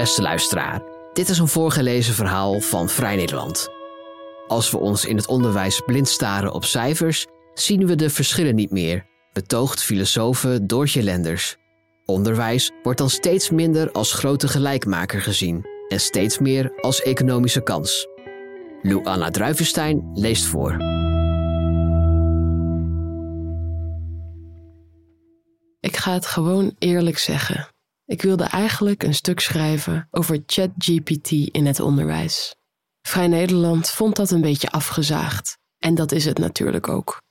Beste luisteraar, dit is een voorgelezen verhaal van Vrij Nederland. Als we ons in het onderwijs blind staren op cijfers, zien we de verschillen niet meer, betoogt filosoof Doortje Lenders. Onderwijs wordt dan steeds minder als grote gelijkmaker gezien en steeds meer als economische kans. Lou Anna Druivenstein leest voor. Ik ga het gewoon eerlijk zeggen. Ik wilde eigenlijk een stuk schrijven over ChatGPT in het onderwijs. Vrij Nederland vond dat een beetje afgezaagd. En dat is het natuurlijk ook.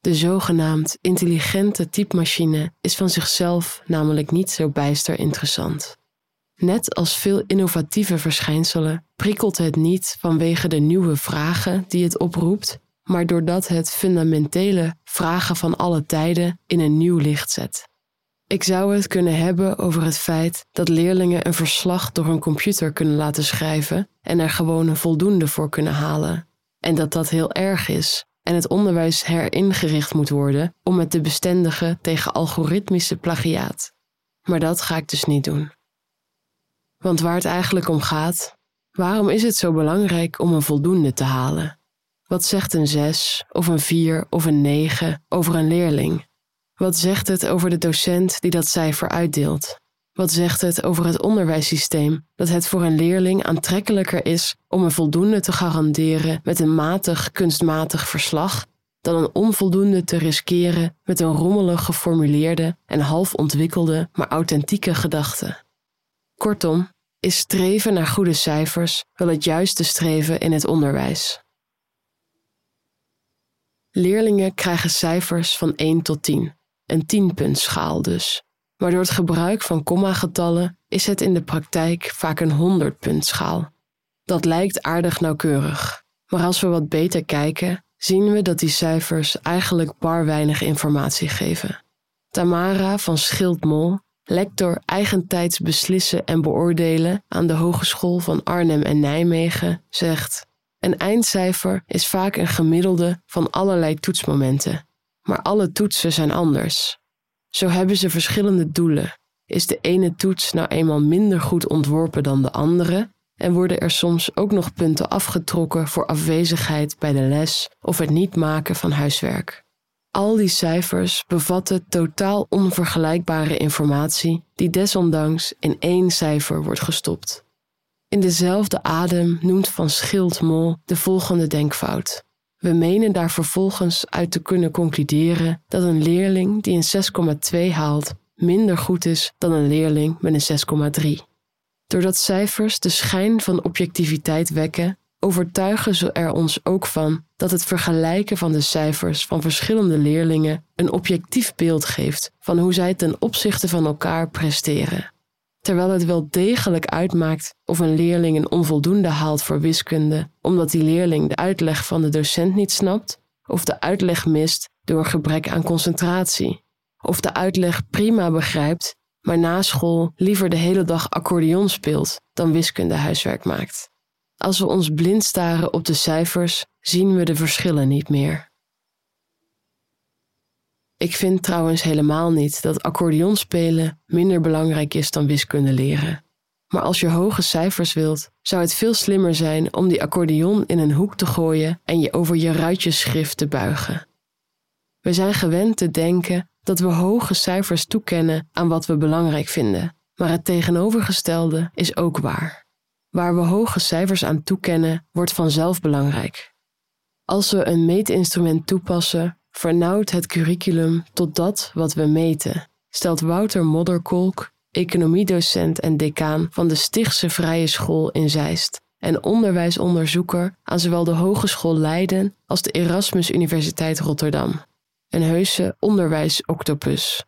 De zogenaamd intelligente typemachine is van zichzelf namelijk niet zo bijster interessant. Net als veel innovatieve verschijnselen prikkelt het niet vanwege de nieuwe vragen die het oproept, maar doordat het fundamentele vragen van alle tijden in een nieuw licht zet. Ik zou het kunnen hebben over het feit dat leerlingen een verslag door een computer kunnen laten schrijven en er gewoon een voldoende voor kunnen halen. En dat dat heel erg is en het onderwijs heringericht moet worden om het te bestendigen tegen algoritmische plagiaat. Maar dat ga ik dus niet doen. Want waar het eigenlijk om gaat, waarom is het zo belangrijk om een voldoende te halen? Wat zegt een 6 of een 4 of een 9 over een leerling? Wat zegt het over de docent die dat cijfer uitdeelt? Wat zegt het over het onderwijssysteem dat het voor een leerling aantrekkelijker is om een voldoende te garanderen met een matig kunstmatig verslag dan een onvoldoende te riskeren met een rommelig geformuleerde en half ontwikkelde maar authentieke gedachte? Kortom, is streven naar goede cijfers wel het juiste streven in het onderwijs. Leerlingen krijgen cijfers van 1 tot 10 een tienpuntschaal dus. Maar door het gebruik van kommagetallen is het in de praktijk vaak een 100-puntschaal. Dat lijkt aardig nauwkeurig, maar als we wat beter kijken, zien we dat die cijfers eigenlijk bar weinig informatie geven. Tamara van Schildmol, lector eigentijds beslissen en beoordelen aan de Hogeschool van Arnhem en Nijmegen, zegt: Een eindcijfer is vaak een gemiddelde van allerlei toetsmomenten maar alle toetsen zijn anders. Zo hebben ze verschillende doelen. Is de ene toets nou eenmaal minder goed ontworpen dan de andere en worden er soms ook nog punten afgetrokken voor afwezigheid bij de les of het niet maken van huiswerk. Al die cijfers bevatten totaal onvergelijkbare informatie die desondanks in één cijfer wordt gestopt. In dezelfde adem noemt Van Schildmol de volgende denkfout. We menen daar vervolgens uit te kunnen concluderen dat een leerling die een 6,2 haalt minder goed is dan een leerling met een 6,3. Doordat cijfers de schijn van objectiviteit wekken, overtuigen ze er ons ook van dat het vergelijken van de cijfers van verschillende leerlingen een objectief beeld geeft van hoe zij ten opzichte van elkaar presteren terwijl het wel degelijk uitmaakt of een leerling een onvoldoende haalt voor wiskunde omdat die leerling de uitleg van de docent niet snapt, of de uitleg mist door een gebrek aan concentratie, of de uitleg prima begrijpt, maar na school liever de hele dag accordeon speelt dan wiskunde huiswerk maakt. Als we ons blind staren op de cijfers, zien we de verschillen niet meer. Ik vind trouwens helemaal niet dat accordeon spelen minder belangrijk is dan wiskunde leren. Maar als je hoge cijfers wilt, zou het veel slimmer zijn om die accordeon in een hoek te gooien en je over je ruitjesschrift te buigen. We zijn gewend te denken dat we hoge cijfers toekennen aan wat we belangrijk vinden, maar het tegenovergestelde is ook waar. Waar we hoge cijfers aan toekennen, wordt vanzelf belangrijk. Als we een meetinstrument toepassen vernauwt het curriculum tot dat wat we meten, stelt Wouter Modderkolk, economiedocent en decaan van de Stichtse Vrije School in Zeist en onderwijsonderzoeker aan zowel de Hogeschool Leiden als de Erasmus Universiteit Rotterdam. Een heuse onderwijsoctopus.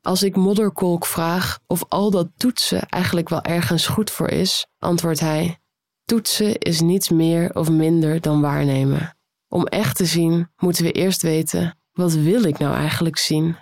Als ik Modderkolk vraag of al dat toetsen eigenlijk wel ergens goed voor is, antwoordt hij: Toetsen is niets meer of minder dan waarnemen. Om echt te zien, moeten we eerst weten: wat wil ik nou eigenlijk zien?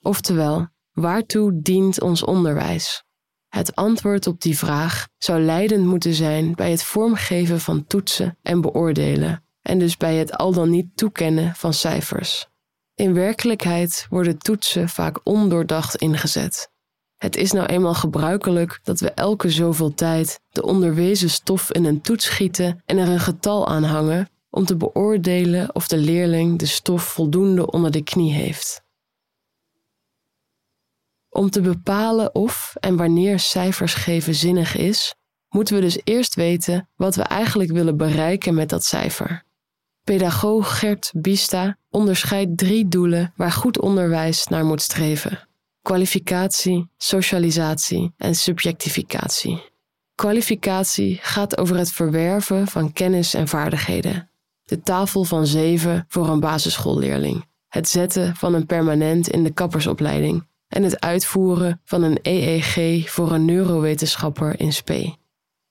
Oftewel, waartoe dient ons onderwijs? Het antwoord op die vraag zou leidend moeten zijn bij het vormgeven van toetsen en beoordelen, en dus bij het al dan niet toekennen van cijfers. In werkelijkheid worden toetsen vaak ondoordacht ingezet. Het is nou eenmaal gebruikelijk dat we elke zoveel tijd de onderwezen stof in een toets schieten en er een getal aan hangen om te beoordelen of de leerling de stof voldoende onder de knie heeft. Om te bepalen of en wanneer cijfers geven zinnig is, moeten we dus eerst weten wat we eigenlijk willen bereiken met dat cijfer. Pedagoog Gert Bista onderscheidt drie doelen waar goed onderwijs naar moet streven: kwalificatie, socialisatie en subjectificatie. Kwalificatie gaat over het verwerven van kennis en vaardigheden. De tafel van zeven voor een basisschoolleerling, het zetten van een permanent in de kappersopleiding en het uitvoeren van een EEG voor een neurowetenschapper in spe.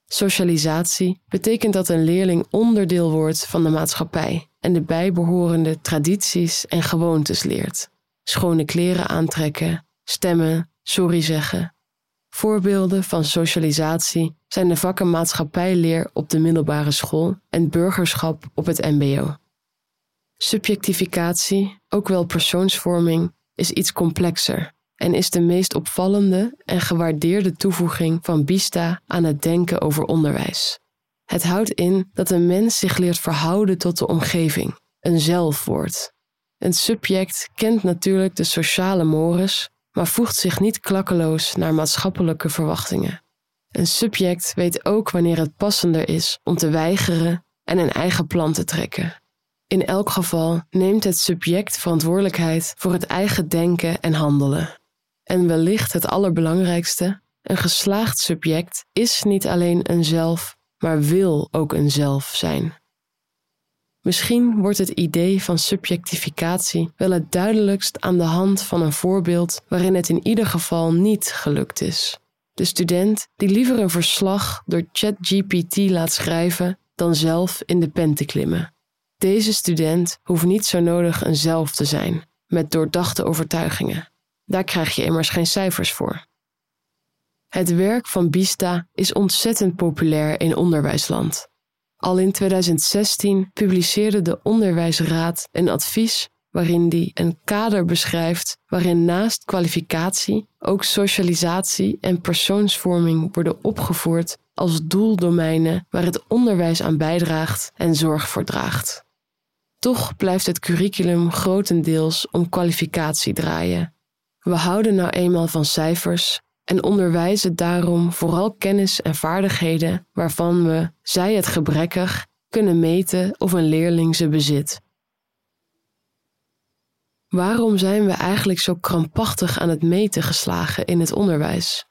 Socialisatie betekent dat een leerling onderdeel wordt van de maatschappij en de bijbehorende tradities en gewoontes leert. Schone kleren aantrekken, stemmen, sorry zeggen. Voorbeelden van socialisatie zijn de vakken maatschappijleer op de middelbare school en burgerschap op het MBO. Subjectificatie, ook wel persoonsvorming, is iets complexer en is de meest opvallende en gewaardeerde toevoeging van Bista aan het denken over onderwijs. Het houdt in dat een mens zich leert verhouden tot de omgeving, een zelfwoord. Een subject kent natuurlijk de sociale mores, maar voegt zich niet klakkeloos naar maatschappelijke verwachtingen. Een subject weet ook wanneer het passender is om te weigeren en een eigen plan te trekken. In elk geval neemt het subject verantwoordelijkheid voor het eigen denken en handelen. En wellicht het allerbelangrijkste, een geslaagd subject is niet alleen een zelf, maar wil ook een zelf zijn. Misschien wordt het idee van subjectificatie wel het duidelijkst aan de hand van een voorbeeld waarin het in ieder geval niet gelukt is. De student die liever een verslag door ChatGPT laat schrijven dan zelf in de pen te klimmen. Deze student hoeft niet zo nodig een zelf te zijn, met doordachte overtuigingen. Daar krijg je immers geen cijfers voor. Het werk van Bista is ontzettend populair in onderwijsland. Al in 2016 publiceerde de Onderwijsraad een advies waarin die een kader beschrijft waarin naast kwalificatie ook socialisatie en persoonsvorming worden opgevoerd als doeldomeinen waar het onderwijs aan bijdraagt en zorg voor draagt. Toch blijft het curriculum grotendeels om kwalificatie draaien we houden nou eenmaal van cijfers en onderwijzen daarom vooral kennis en vaardigheden waarvan we, zij het gebrekkig, kunnen meten of een leerling ze bezit. Waarom zijn we eigenlijk zo krampachtig aan het meten geslagen in het onderwijs?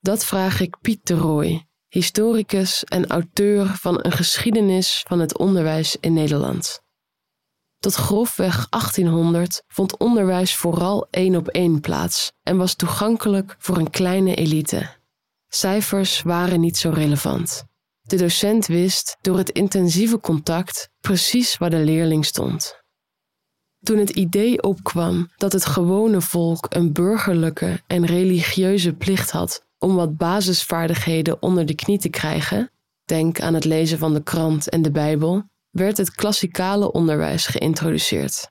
Dat vraag ik Piet de Rooij, historicus en auteur van een geschiedenis van het onderwijs in Nederland. Tot grofweg 1800 vond onderwijs vooral één op één plaats en was toegankelijk voor een kleine elite. Cijfers waren niet zo relevant. De docent wist door het intensieve contact precies waar de leerling stond. Toen het idee opkwam dat het gewone volk een burgerlijke en religieuze plicht had om wat basisvaardigheden onder de knie te krijgen, denk aan het lezen van de krant en de Bijbel, werd het klassikale onderwijs geïntroduceerd.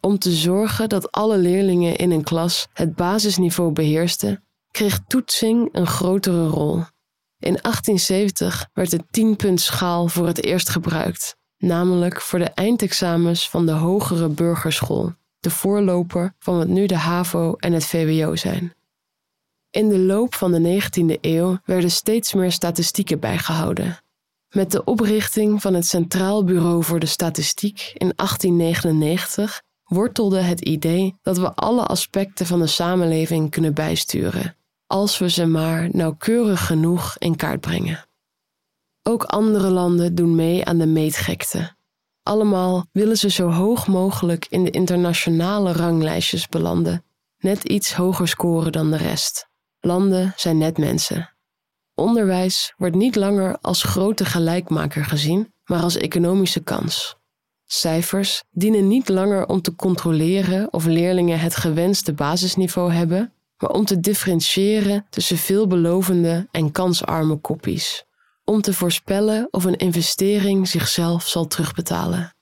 Om te zorgen dat alle leerlingen in een klas het basisniveau beheersten, kreeg toetsing een grotere rol. In 1870 werd de 10-puntschaal voor het eerst gebruikt, namelijk voor de eindexamens van de hogere burgerschool, de voorloper van wat nu de HAVO en het VWO zijn. In de loop van de 19e eeuw werden steeds meer statistieken bijgehouden met de oprichting van het Centraal Bureau voor de Statistiek in 1899 wortelde het idee dat we alle aspecten van de samenleving kunnen bijsturen, als we ze maar nauwkeurig genoeg in kaart brengen. Ook andere landen doen mee aan de meetgekte. Allemaal willen ze zo hoog mogelijk in de internationale ranglijstjes belanden, net iets hoger scoren dan de rest. Landen zijn net mensen. Onderwijs wordt niet langer als grote gelijkmaker gezien, maar als economische kans. Cijfers dienen niet langer om te controleren of leerlingen het gewenste basisniveau hebben, maar om te differentiëren tussen veelbelovende en kansarme koppies, om te voorspellen of een investering zichzelf zal terugbetalen.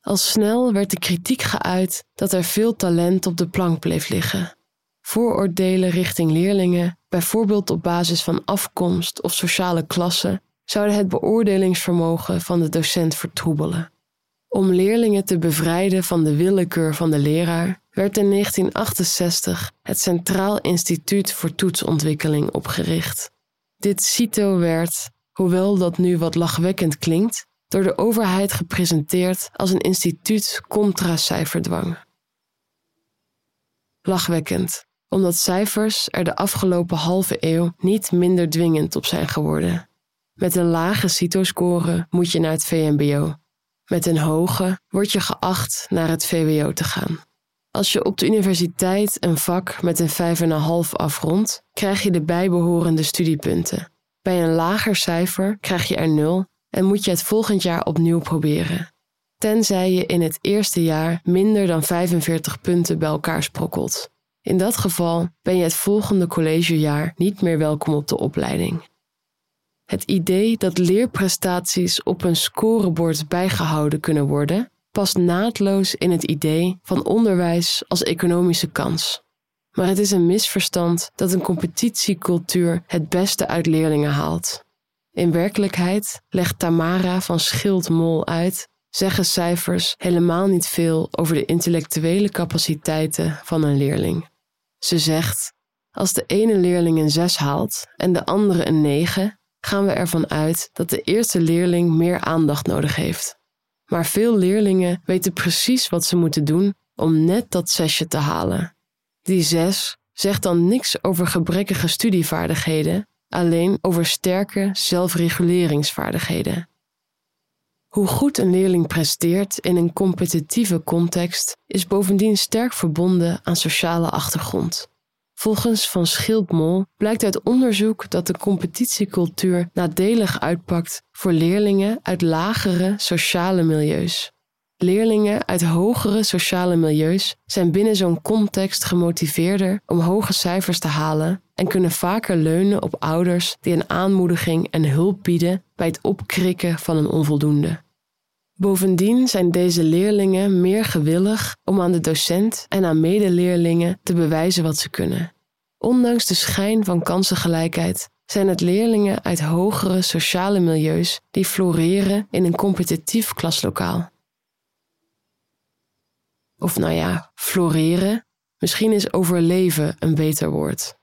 Al snel werd de kritiek geuit dat er veel talent op de plank bleef liggen vooroordelen richting leerlingen, bijvoorbeeld op basis van afkomst of sociale klasse, zouden het beoordelingsvermogen van de docent vertroebelen. Om leerlingen te bevrijden van de willekeur van de leraar werd in 1968 het Centraal Instituut voor Toetsontwikkeling opgericht. Dit CITO werd, hoewel dat nu wat lachwekkend klinkt, door de overheid gepresenteerd als een instituut contra cijferdwang. Lachwekkend, omdat cijfers er de afgelopen halve eeuw niet minder dwingend op zijn geworden. Met een lage CITO-score moet je naar het VMBO. Met een hoge word je geacht naar het VWO te gaan. Als je op de universiteit een vak met een 5,5 afrondt, krijg je de bijbehorende studiepunten. Bij een lager cijfer krijg je er 0 en moet je het volgend jaar opnieuw proberen. Tenzij je in het eerste jaar minder dan 45 punten bij elkaar sprokkelt. In dat geval ben je het volgende collegejaar niet meer welkom op de opleiding. Het idee dat leerprestaties op een scorebord bijgehouden kunnen worden, past naadloos in het idee van onderwijs als economische kans. Maar het is een misverstand dat een competitiecultuur het beste uit leerlingen haalt. In werkelijkheid, legt Tamara van Schildmol uit, zeggen cijfers helemaal niet veel over de intellectuele capaciteiten van een leerling. Ze zegt: Als de ene leerling een 6 haalt en de andere een 9, gaan we ervan uit dat de eerste leerling meer aandacht nodig heeft. Maar veel leerlingen weten precies wat ze moeten doen om net dat zesje te halen. Die zes zegt dan niks over gebrekkige studievaardigheden, alleen over sterke zelfreguleringsvaardigheden. Hoe goed een leerling presteert in een competitieve context is bovendien sterk verbonden aan sociale achtergrond. Volgens Van Schildmol blijkt uit onderzoek dat de competitiecultuur nadelig uitpakt voor leerlingen uit lagere sociale milieus. Leerlingen uit hogere sociale milieus zijn binnen zo'n context gemotiveerder om hoge cijfers te halen en kunnen vaker leunen op ouders die een aanmoediging en hulp bieden bij het opkrikken van een onvoldoende. Bovendien zijn deze leerlingen meer gewillig om aan de docent en aan medeleerlingen te bewijzen wat ze kunnen. Ondanks de schijn van kansengelijkheid zijn het leerlingen uit hogere sociale milieus die floreren in een competitief klaslokaal. Of nou ja, floreren, misschien is overleven een beter woord.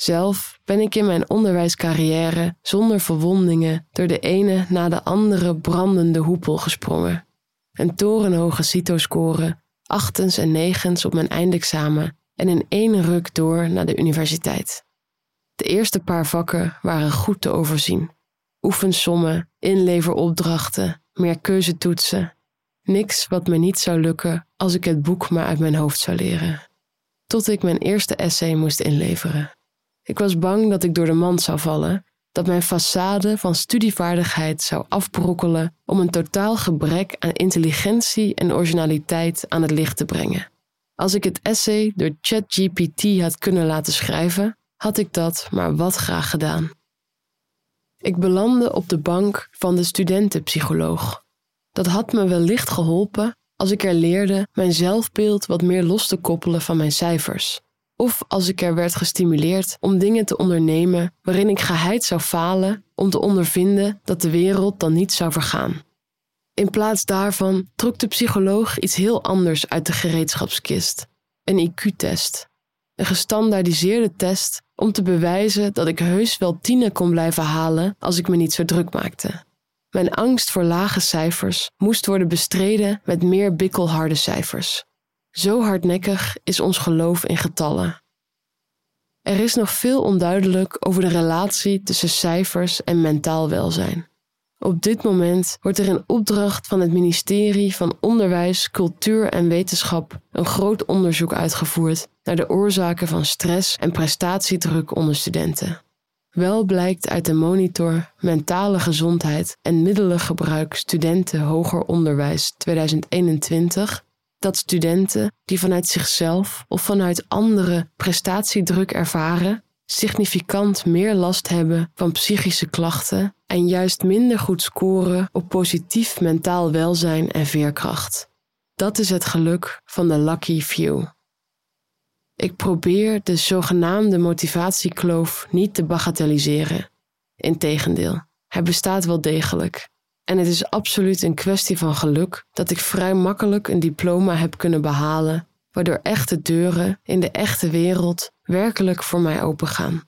Zelf ben ik in mijn onderwijscarrière zonder verwondingen door de ene na de andere brandende hoepel gesprongen. Een torenhoge CITO-score, achtens en negens op mijn eindexamen en in één ruk door naar de universiteit. De eerste paar vakken waren goed te overzien. Oefensommen, inleveropdrachten, meer keuzetoetsen. Niks wat me niet zou lukken als ik het boek maar uit mijn hoofd zou leren. Tot ik mijn eerste essay moest inleveren. Ik was bang dat ik door de mand zou vallen, dat mijn façade van studievaardigheid zou afbrokkelen om een totaal gebrek aan intelligentie en originaliteit aan het licht te brengen. Als ik het essay door ChatGPT had kunnen laten schrijven, had ik dat maar wat graag gedaan. Ik belandde op de bank van de studentenpsycholoog. Dat had me wellicht geholpen als ik er leerde mijn zelfbeeld wat meer los te koppelen van mijn cijfers of als ik er werd gestimuleerd om dingen te ondernemen waarin ik geheid zou falen om te ondervinden dat de wereld dan niet zou vergaan. In plaats daarvan trok de psycholoog iets heel anders uit de gereedschapskist: een IQ-test. Een gestandaardiseerde test om te bewijzen dat ik heus wel tienen kon blijven halen als ik me niet zo druk maakte. Mijn angst voor lage cijfers moest worden bestreden met meer bikkelharde cijfers. Zo hardnekkig is ons geloof in getallen. Er is nog veel onduidelijk over de relatie tussen cijfers en mentaal welzijn. Op dit moment wordt er in opdracht van het ministerie van Onderwijs, Cultuur en Wetenschap een groot onderzoek uitgevoerd naar de oorzaken van stress en prestatiedruk onder studenten. Wel blijkt uit de monitor Mentale Gezondheid en Middelengebruik Studenten Hoger Onderwijs 2021 dat studenten die vanuit zichzelf of vanuit anderen prestatiedruk ervaren, significant meer last hebben van psychische klachten en juist minder goed scoren op positief mentaal welzijn en veerkracht. Dat is het geluk van de lucky few. Ik probeer de zogenaamde motivatiekloof niet te bagatelliseren. Integendeel, hij bestaat wel degelijk. En het is absoluut een kwestie van geluk dat ik vrij makkelijk een diploma heb kunnen behalen, waardoor echte deuren in de echte wereld werkelijk voor mij opengaan.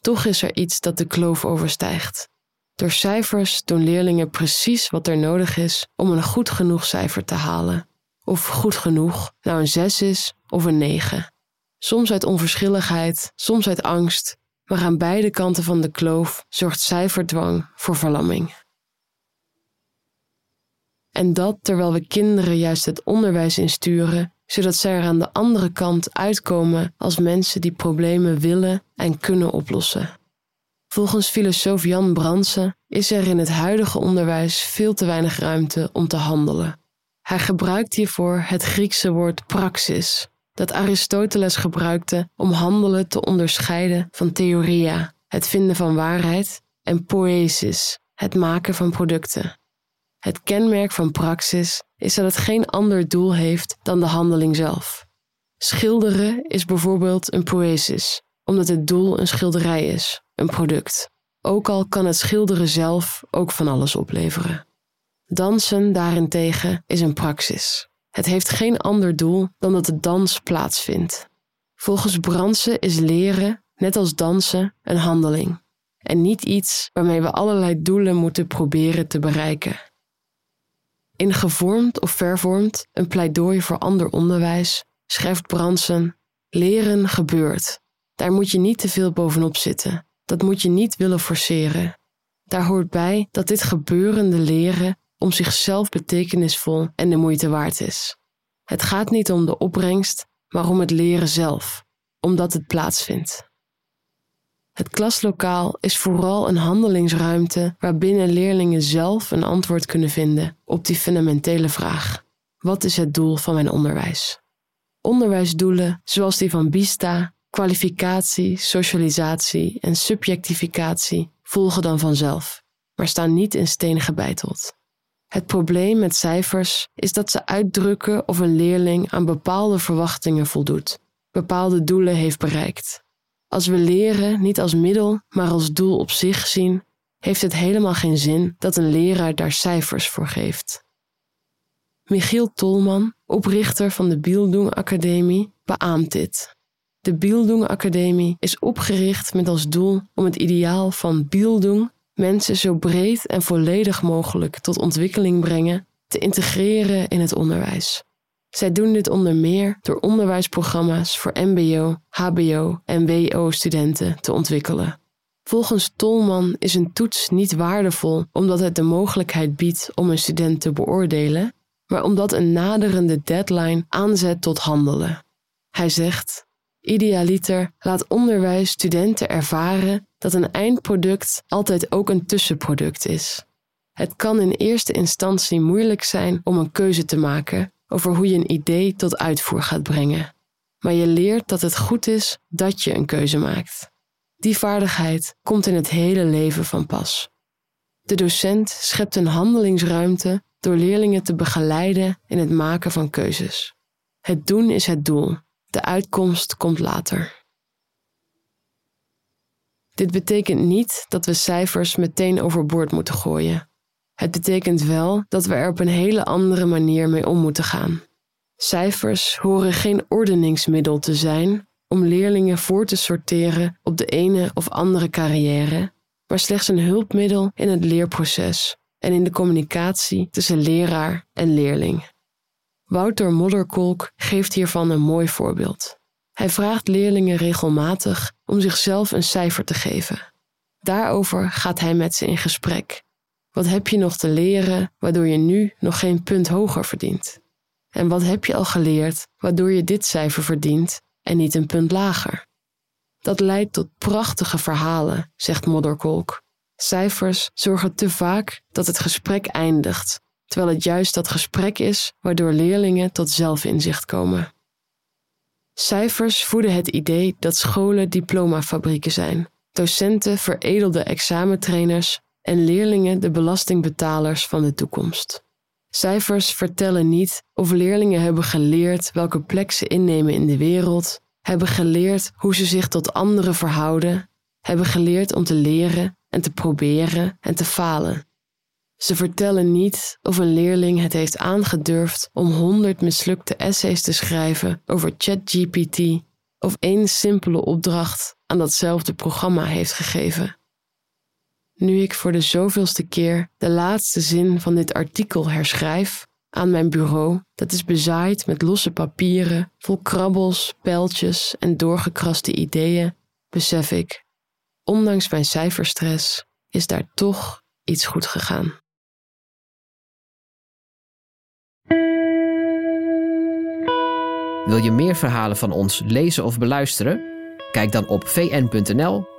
Toch is er iets dat de kloof overstijgt. Door cijfers doen leerlingen precies wat er nodig is om een goed genoeg cijfer te halen. Of goed genoeg nou een 6 is of een 9. Soms uit onverschilligheid, soms uit angst, maar aan beide kanten van de kloof zorgt cijferdwang voor verlamming. En dat terwijl we kinderen juist het onderwijs insturen, zodat zij er aan de andere kant uitkomen als mensen die problemen willen en kunnen oplossen. Volgens filosoof Jan Bransen is er in het huidige onderwijs veel te weinig ruimte om te handelen. Hij gebruikt hiervoor het Griekse woord praxis, dat Aristoteles gebruikte om handelen te onderscheiden van theoria, het vinden van waarheid, en poesis, het maken van producten. Het kenmerk van praxis is dat het geen ander doel heeft dan de handeling zelf. Schilderen is bijvoorbeeld een poesis, omdat het doel een schilderij is, een product. Ook al kan het schilderen zelf ook van alles opleveren. Dansen daarentegen is een praxis. Het heeft geen ander doel dan dat de dans plaatsvindt. Volgens Bransen is leren, net als dansen, een handeling en niet iets waarmee we allerlei doelen moeten proberen te bereiken. In gevormd of vervormd een pleidooi voor ander onderwijs schrijft Bransen: Leren gebeurt. Daar moet je niet te veel bovenop zitten. Dat moet je niet willen forceren. Daar hoort bij dat dit gebeurende leren om zichzelf betekenisvol en de moeite waard is. Het gaat niet om de opbrengst, maar om het leren zelf, omdat het plaatsvindt. Het klaslokaal is vooral een handelingsruimte waarbinnen leerlingen zelf een antwoord kunnen vinden op die fundamentele vraag: wat is het doel van mijn onderwijs? Onderwijsdoelen zoals die van BISTA, kwalificatie, socialisatie en subjectificatie volgen dan vanzelf, maar staan niet in steen gebeiteld. Het probleem met cijfers is dat ze uitdrukken of een leerling aan bepaalde verwachtingen voldoet, bepaalde doelen heeft bereikt. Als we leren niet als middel, maar als doel op zich zien, heeft het helemaal geen zin dat een leraar daar cijfers voor geeft. Michiel Tolman, oprichter van de Bildung Academie, beaamt dit. De Bildung Academie is opgericht met als doel om het ideaal van Bildung mensen zo breed en volledig mogelijk tot ontwikkeling brengen, te integreren in het onderwijs. Zij doen dit onder meer door onderwijsprogramma's voor MBO, HBO en WO-studenten te ontwikkelen. Volgens Tolman is een toets niet waardevol omdat het de mogelijkheid biedt om een student te beoordelen, maar omdat een naderende deadline aanzet tot handelen. Hij zegt: Idealiter laat onderwijs studenten ervaren dat een eindproduct altijd ook een tussenproduct is. Het kan in eerste instantie moeilijk zijn om een keuze te maken over hoe je een idee tot uitvoer gaat brengen. Maar je leert dat het goed is dat je een keuze maakt. Die vaardigheid komt in het hele leven van pas. De docent schept een handelingsruimte door leerlingen te begeleiden in het maken van keuzes. Het doen is het doel, de uitkomst komt later. Dit betekent niet dat we cijfers meteen overboord moeten gooien. Het betekent wel dat we er op een hele andere manier mee om moeten gaan. Cijfers horen geen ordeningsmiddel te zijn om leerlingen voor te sorteren op de ene of andere carrière, maar slechts een hulpmiddel in het leerproces en in de communicatie tussen leraar en leerling. Wouter Modderkolk geeft hiervan een mooi voorbeeld. Hij vraagt leerlingen regelmatig om zichzelf een cijfer te geven. Daarover gaat hij met ze in gesprek wat heb je nog te leren waardoor je nu nog geen punt hoger verdient? En wat heb je al geleerd waardoor je dit cijfer verdient en niet een punt lager? Dat leidt tot prachtige verhalen, zegt Modderkolk. Cijfers zorgen te vaak dat het gesprek eindigt, terwijl het juist dat gesprek is waardoor leerlingen tot zelfinzicht komen. Cijfers voeden het idee dat scholen diplomafabrieken zijn, docenten veredelde examentrainers en leerlingen de belastingbetalers van de toekomst. Cijfers vertellen niet of leerlingen hebben geleerd welke plek ze innemen in de wereld, hebben geleerd hoe ze zich tot anderen verhouden, hebben geleerd om te leren en te proberen en te falen. Ze vertellen niet of een leerling het heeft aangedurfd om honderd mislukte essays te schrijven over ChatGPT of één simpele opdracht aan datzelfde programma heeft gegeven. Nu ik voor de zoveelste keer de laatste zin van dit artikel herschrijf, aan mijn bureau, dat is bezaaid met losse papieren, vol krabbels, pijltjes en doorgekraste ideeën, besef ik, ondanks mijn cijferstress, is daar toch iets goed gegaan. Wil je meer verhalen van ons lezen of beluisteren? Kijk dan op vn.nl